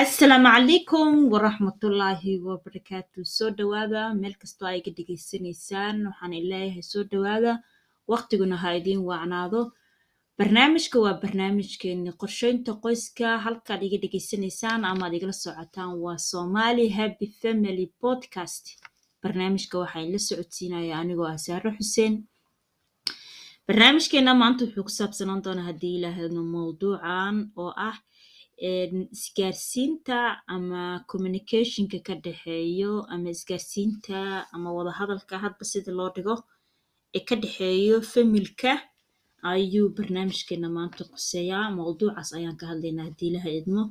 asalaamu calaykum waraxmatullaahi wabarakaatu soo dhawaada meel kastoo ay ga dhegaysanaysaan waxaan ileeyahay soo dhawaada waqtiguna ha idiin wacnaado barnaamijka waa barnaamijkeeni. Qorsheynta qoyska halkaad iga dhegaysanaysaan amaad igala socotaan waa somali happy family podcast. Barnaamijka waxaa ila socodsiinaya anigoo ah saare xuseen. Barnaamijkeena maanta wuxuu ku saabsanaan doonaa haddii ilaahadno mowduucan oo ah isgaarsiinta ama communicationka ka dhexeeyo ama isgaarsiinta ama wadahadalka hadba sida loo dhigo ee ka dhexeeyo familka ayuu barnaamijkeena maanta quseeyaa mowduucaas ayaan ka hadlaynaa haddii ilaha idmo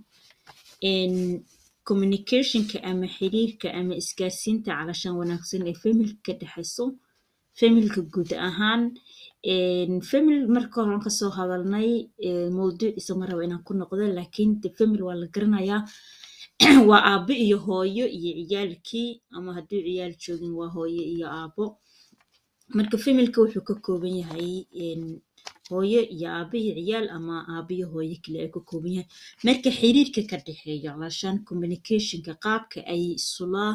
communicationka ama xiriirka ama isgaarsiinta calashaan wanaagsan ee familka ka dhexeyso familka guud ahaan famil marka horan ka soo hadalnay mowduuciisa ma raba inaan ku noqdo laakiin de famil waa la garanayaa. Waa aabo iyo hooyo iyo ciyaalkii ama hadduu ciyaal joogin waa hooyo iyo aabo marka familka wuxuu ka kooban yahay hooyo iyo aabo ciyaal ama aabo hooyo kale ay ka kooban yahay. Marka xiriirka ka dhexeeyo calashaan communicationka qaabka ay isula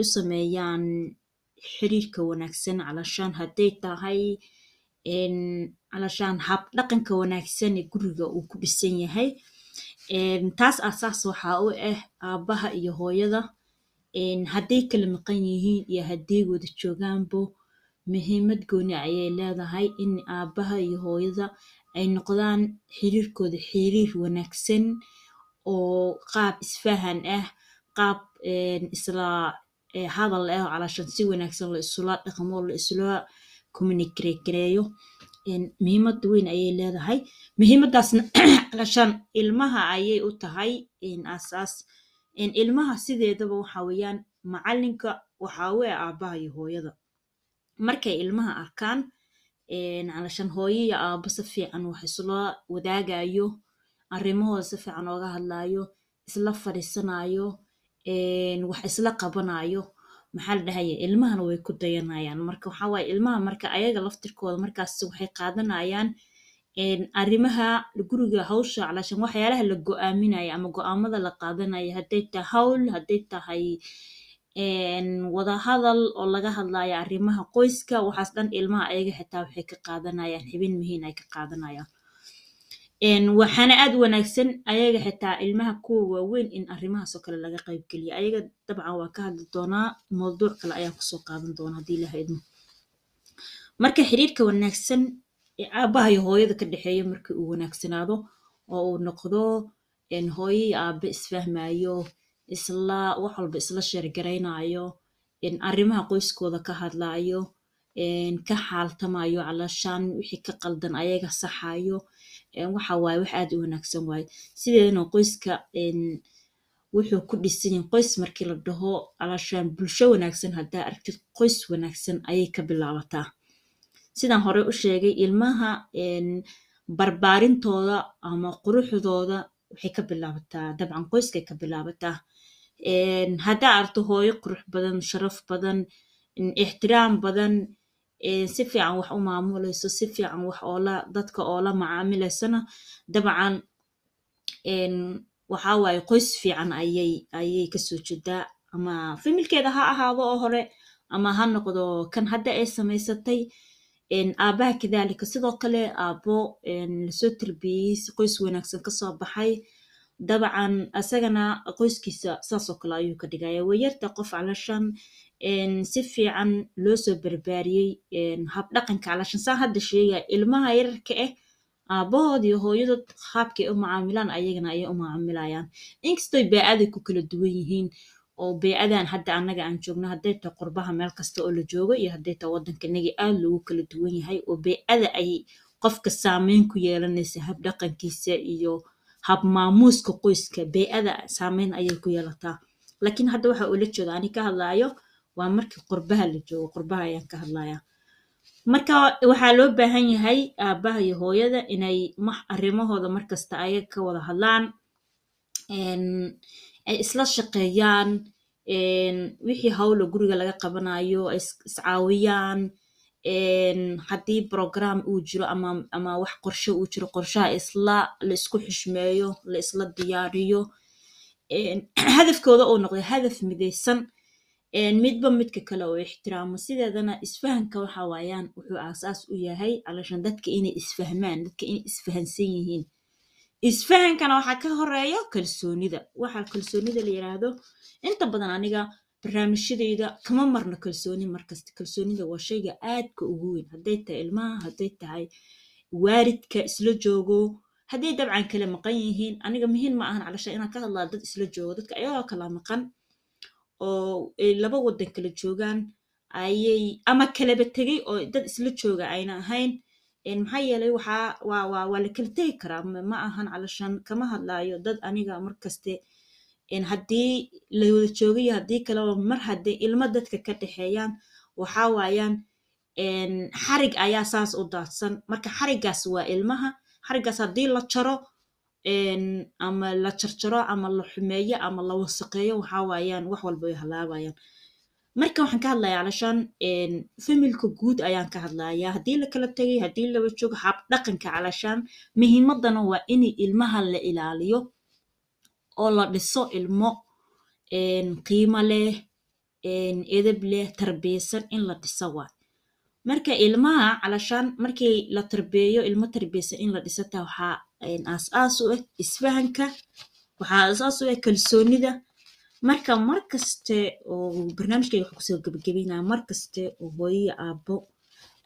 u sameeyaan xiriirka wanaagsan calashaan hadday tahay calashaan hab dhaqanka wanaagsan guriga uu ku dhisan yahay. Taas asaas waxaa u ah aabaha iyo hooyada. Hadday kala maqan yihiin iyo hadday wada joogaanbo muhiimad gooni ayay leedahay in aabaha iyo hooyada ay noqdaan xiriirkooda xiriir wanaagsan oo qaab isfahan ah qaab isla hadal ah calashaan si wanaagsan la isula dhaqmo la isula communicareeyo muhiimad weyn ayay leedahay. Muhiimadaasna calashaan ilmaha ayay u tahay asaas ilmaha sideedaba waxa weeyaan macalinka waxa u ah aabaha iyo hooyada. Markay ilmaha arkaan calashaan hooyo aabo si fiican wax isula wadaagayo arrimahooda si fiican ooga hadlayo isla fadhiisanayo wax isla qabanayo maxaa la dhahaya ilmahana way ku dayanayaan. Marka waxaa waaye ilmaha marka ayaga laftirkooda markaas waxay qaadanayaan arrimaha guriga hawsha calashaan waxyaalaha la go'aaminayo ama go'aamada la qaadanayo hadday tahay hawl hadday tahay wadahadal oo laga hadlayo arrimaha qoyska waxaas dhan ilmaha ayaga xitaa waxay ka qaadanayaan. Xibin muhiin ay ka qaadanayaan waxaana aad wanaagsan ayaga xitaa ilmaha kuwa waaweyn in arrimahaas oo kale laga qaybgeliyo ayaga dabcan waa ka hadli doonaa mowduuc kale ayaan ku soo qaadan doonaa haddii ilaha idmo marka xiriirka wanaagsan ee aabaha iyo hooyada ka dhexeeya marka uu wanaagsanaado oo uu noqdo hooyo iyo aabe isfahmayo isla wax walba isla sheergaraynayo arrimaha qoyskooda ka hadlayo ka xaaltamayo calashaan wixii ka qaldan ayaga saxayo waxa waaye wax aad u wanaagsan waaye sideedana qoyska wuxuu ku dhisan yahay qoys markii la dhaho calashaan bulsho wanaagsan haddaa aragtid qoys wanaagsan ayay ka bilaabataa. Sidaan hore u sheegay ilmaha barbaarintooda ama quruxdooda waxay ka bilaabataa dabcan qoyskay ka bilaabataa. Haddaa aragto hooyo qurux badan sharaf badan ixtiraam badan si fiican wax u maamulayso si fiican wax oola dadka oola macaamilaysana dabcan waxaa waaye qoys fiican ayay ayay ka soo jeedaa ama familkeeda ha ahaado oo hore ama ha noqdo kan hadda ay samaysatay aabaha kadaalika. Sidoo kale aabo la soo tarbiyeyey si qoys wanaagsan ka soo baxay dabcan asagana qoyskiisa saasoo kale ayuu ka dhigaya. Wayarta qof calashaan si fiican loo soo barbaariyey habdhaqanka calashaan saan hadda sheegaya ilmaha yararka ah aabahood iyo hooyadood qaabkay u macaamilaan ayagana ayay u macaamilayaan. Inkastoy bee-aday ku kala duwan yihiin oo bee-adan hadda annaga aan joogno hadday tahay qurbaha meel kasta oo la joogo iyo hadday tahay waddanka inagii aad loogu kala duwan yahay oo bee-ada ay qofka saameyn ku yeelanaysa habdhaqankiisa iyo hab maamuuska qoyska bee-ada saameyn ayay ku yeelataa. Laakiin hadda waxa ula jeeda ani ka hadlaayo? Waa markii qurbaha la joogo qurbaha ayaan ka hadlaya marka waxaa loo baahan yahay aabaha iyo hooyada inay arrimahooda markasta ayaga ka wada hadlaan ay isla shaqeeyaan wixii hawla guriga laga qabanayo ay iscaawiyaan haddii program uu jiro ama wax qorshe uu jiro qorshaha isla la isku xushmeeyo la isla diyaariyo hadafkooda uu noqdo hadaf midaysan. Midba midka kale oo ixtiraamo. Sideedana isfahanka waxa waayaan wuxuu aasaas u yahay alashan dadka inay isfahmaan dadka inay isfahansan yihiin. Isfahankana waxaa ka horreeya kalsoonida. Waxa kalsoonida la yiraahdo inta badan aniga barnaamijyadayda kama marno kalsooni markasta kalsoonida waa shayga aadka ugu weyn. Hadday tahay ilmaha hadday tahay waalidka isla joogo hadday dabcan kala maqan yihiin aniga muhiim ma ahan calasha inaan ka hadlaa dad isla joogo. Dadka ayagoo kala maqan oo laba wadan kala joogaan ayay ama kalaba tegay oo dad isla jooga ayna ahayn. Maxaa yeelay waxaa waa waa la kala tegi karaa. Ma ahan calashan kama hadlaayo dad aniga markaste haddii la wada joogayo haddii kaleba mar haddii ilmo dadka ka dhexeeyaan waxaa waayaan xarig ayaa saas u daadsan. Marka xarigaas waa ilmaha xarigaas haddii la jaro ama la jarjaro ama la xumeeyo ama la wasaqeeyo waxaa waayaan wax walba way halaabayaan. Marka waxaan ka hadlayaa calashaan familka guud ayaan ka hadlayaa. Haddii la kala tegay haddii laba joogo hab dhaqanka calashaan muhiimadana waa in ilmaha la ilaaliyo oo la dhiso ilmo qiimo leh edab leh tarbiyeysan in la dhiso waa marka ilmaha calashaan markii la tarbeeyo ilmo tarbiyeysan in la dhisata waxaa aas-aas u ah isfahanka waxaa aas-aas u ah kalsoonida marka mar kaste oo barnaamijkayga waxaa ku soo gebagabeynaya mar kaste oo hooyo aabbo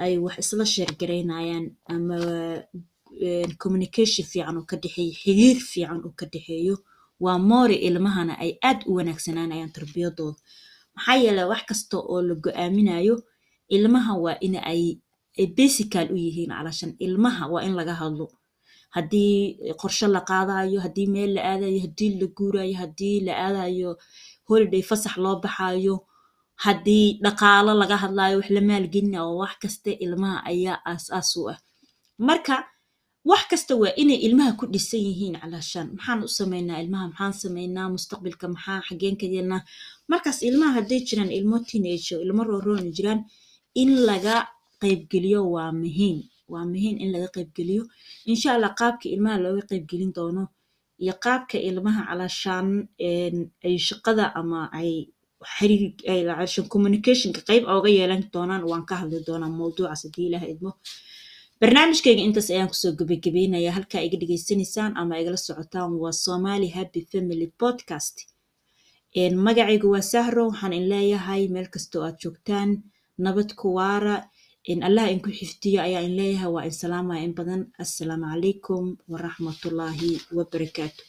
ay wax isla sheergaraynayaan ama communication fiican oo ka dhexeeyo xiriir fiican oo ka dhexeeyo waa moore ilmahana ay aad u wanaagsanaanayaan tarbiyadooda maxaa yeelay wax kasta oo la go'aaminayo ilmaha waa in ay basical u yihiin calashan. Ilmaha waa in laga hadlo. Haddii qorshe la qaadayo haddii meel la aadayo haddii la guurayo haddii la aadayo holiday fasax loo baxayo haddii dhaqaalo laga hadlayo wax la maalgelina oo wax kasta ilmaha ayaa aas-aas u ah. Marka wax kasta waa inay ilmaha ku dhisan yihiin calashaan maxaan u samaynaa ilmaha maxaan samaynaa mustaqbalka maxaa xageen ka yeelnaa? Markaas ilmaha hadday jiraan ilmo teenage ilmo rooroona jiraan in laga qaybgeliyo waa muhiim. Waa muhiim in laga qaybgeliyo. Insha allah qaabka ilmaha looga qaybgelin doono iyo qaabka ilmaha calashaan ay shaqada ama ay xiriir communicationka qayb ooga yeelan doonaan waan ka hadli doonaa mawduucaas haddii ilaah idmo barnaamijkayga intaas ayaan ku soo gebagabeynaya halkaa iga dhegeysanaysaan ama igala socotaan waa somali happy family podcast. Magacaygu waa sahro waxaan in leeyahay meel kastoo aad joogtaan. Nabad ku waara allah inku xifdiyo ayaa in leeyahay waa in salaamaya in badan. Assalaamu calaykum waraxmatullaahi wabarakaatu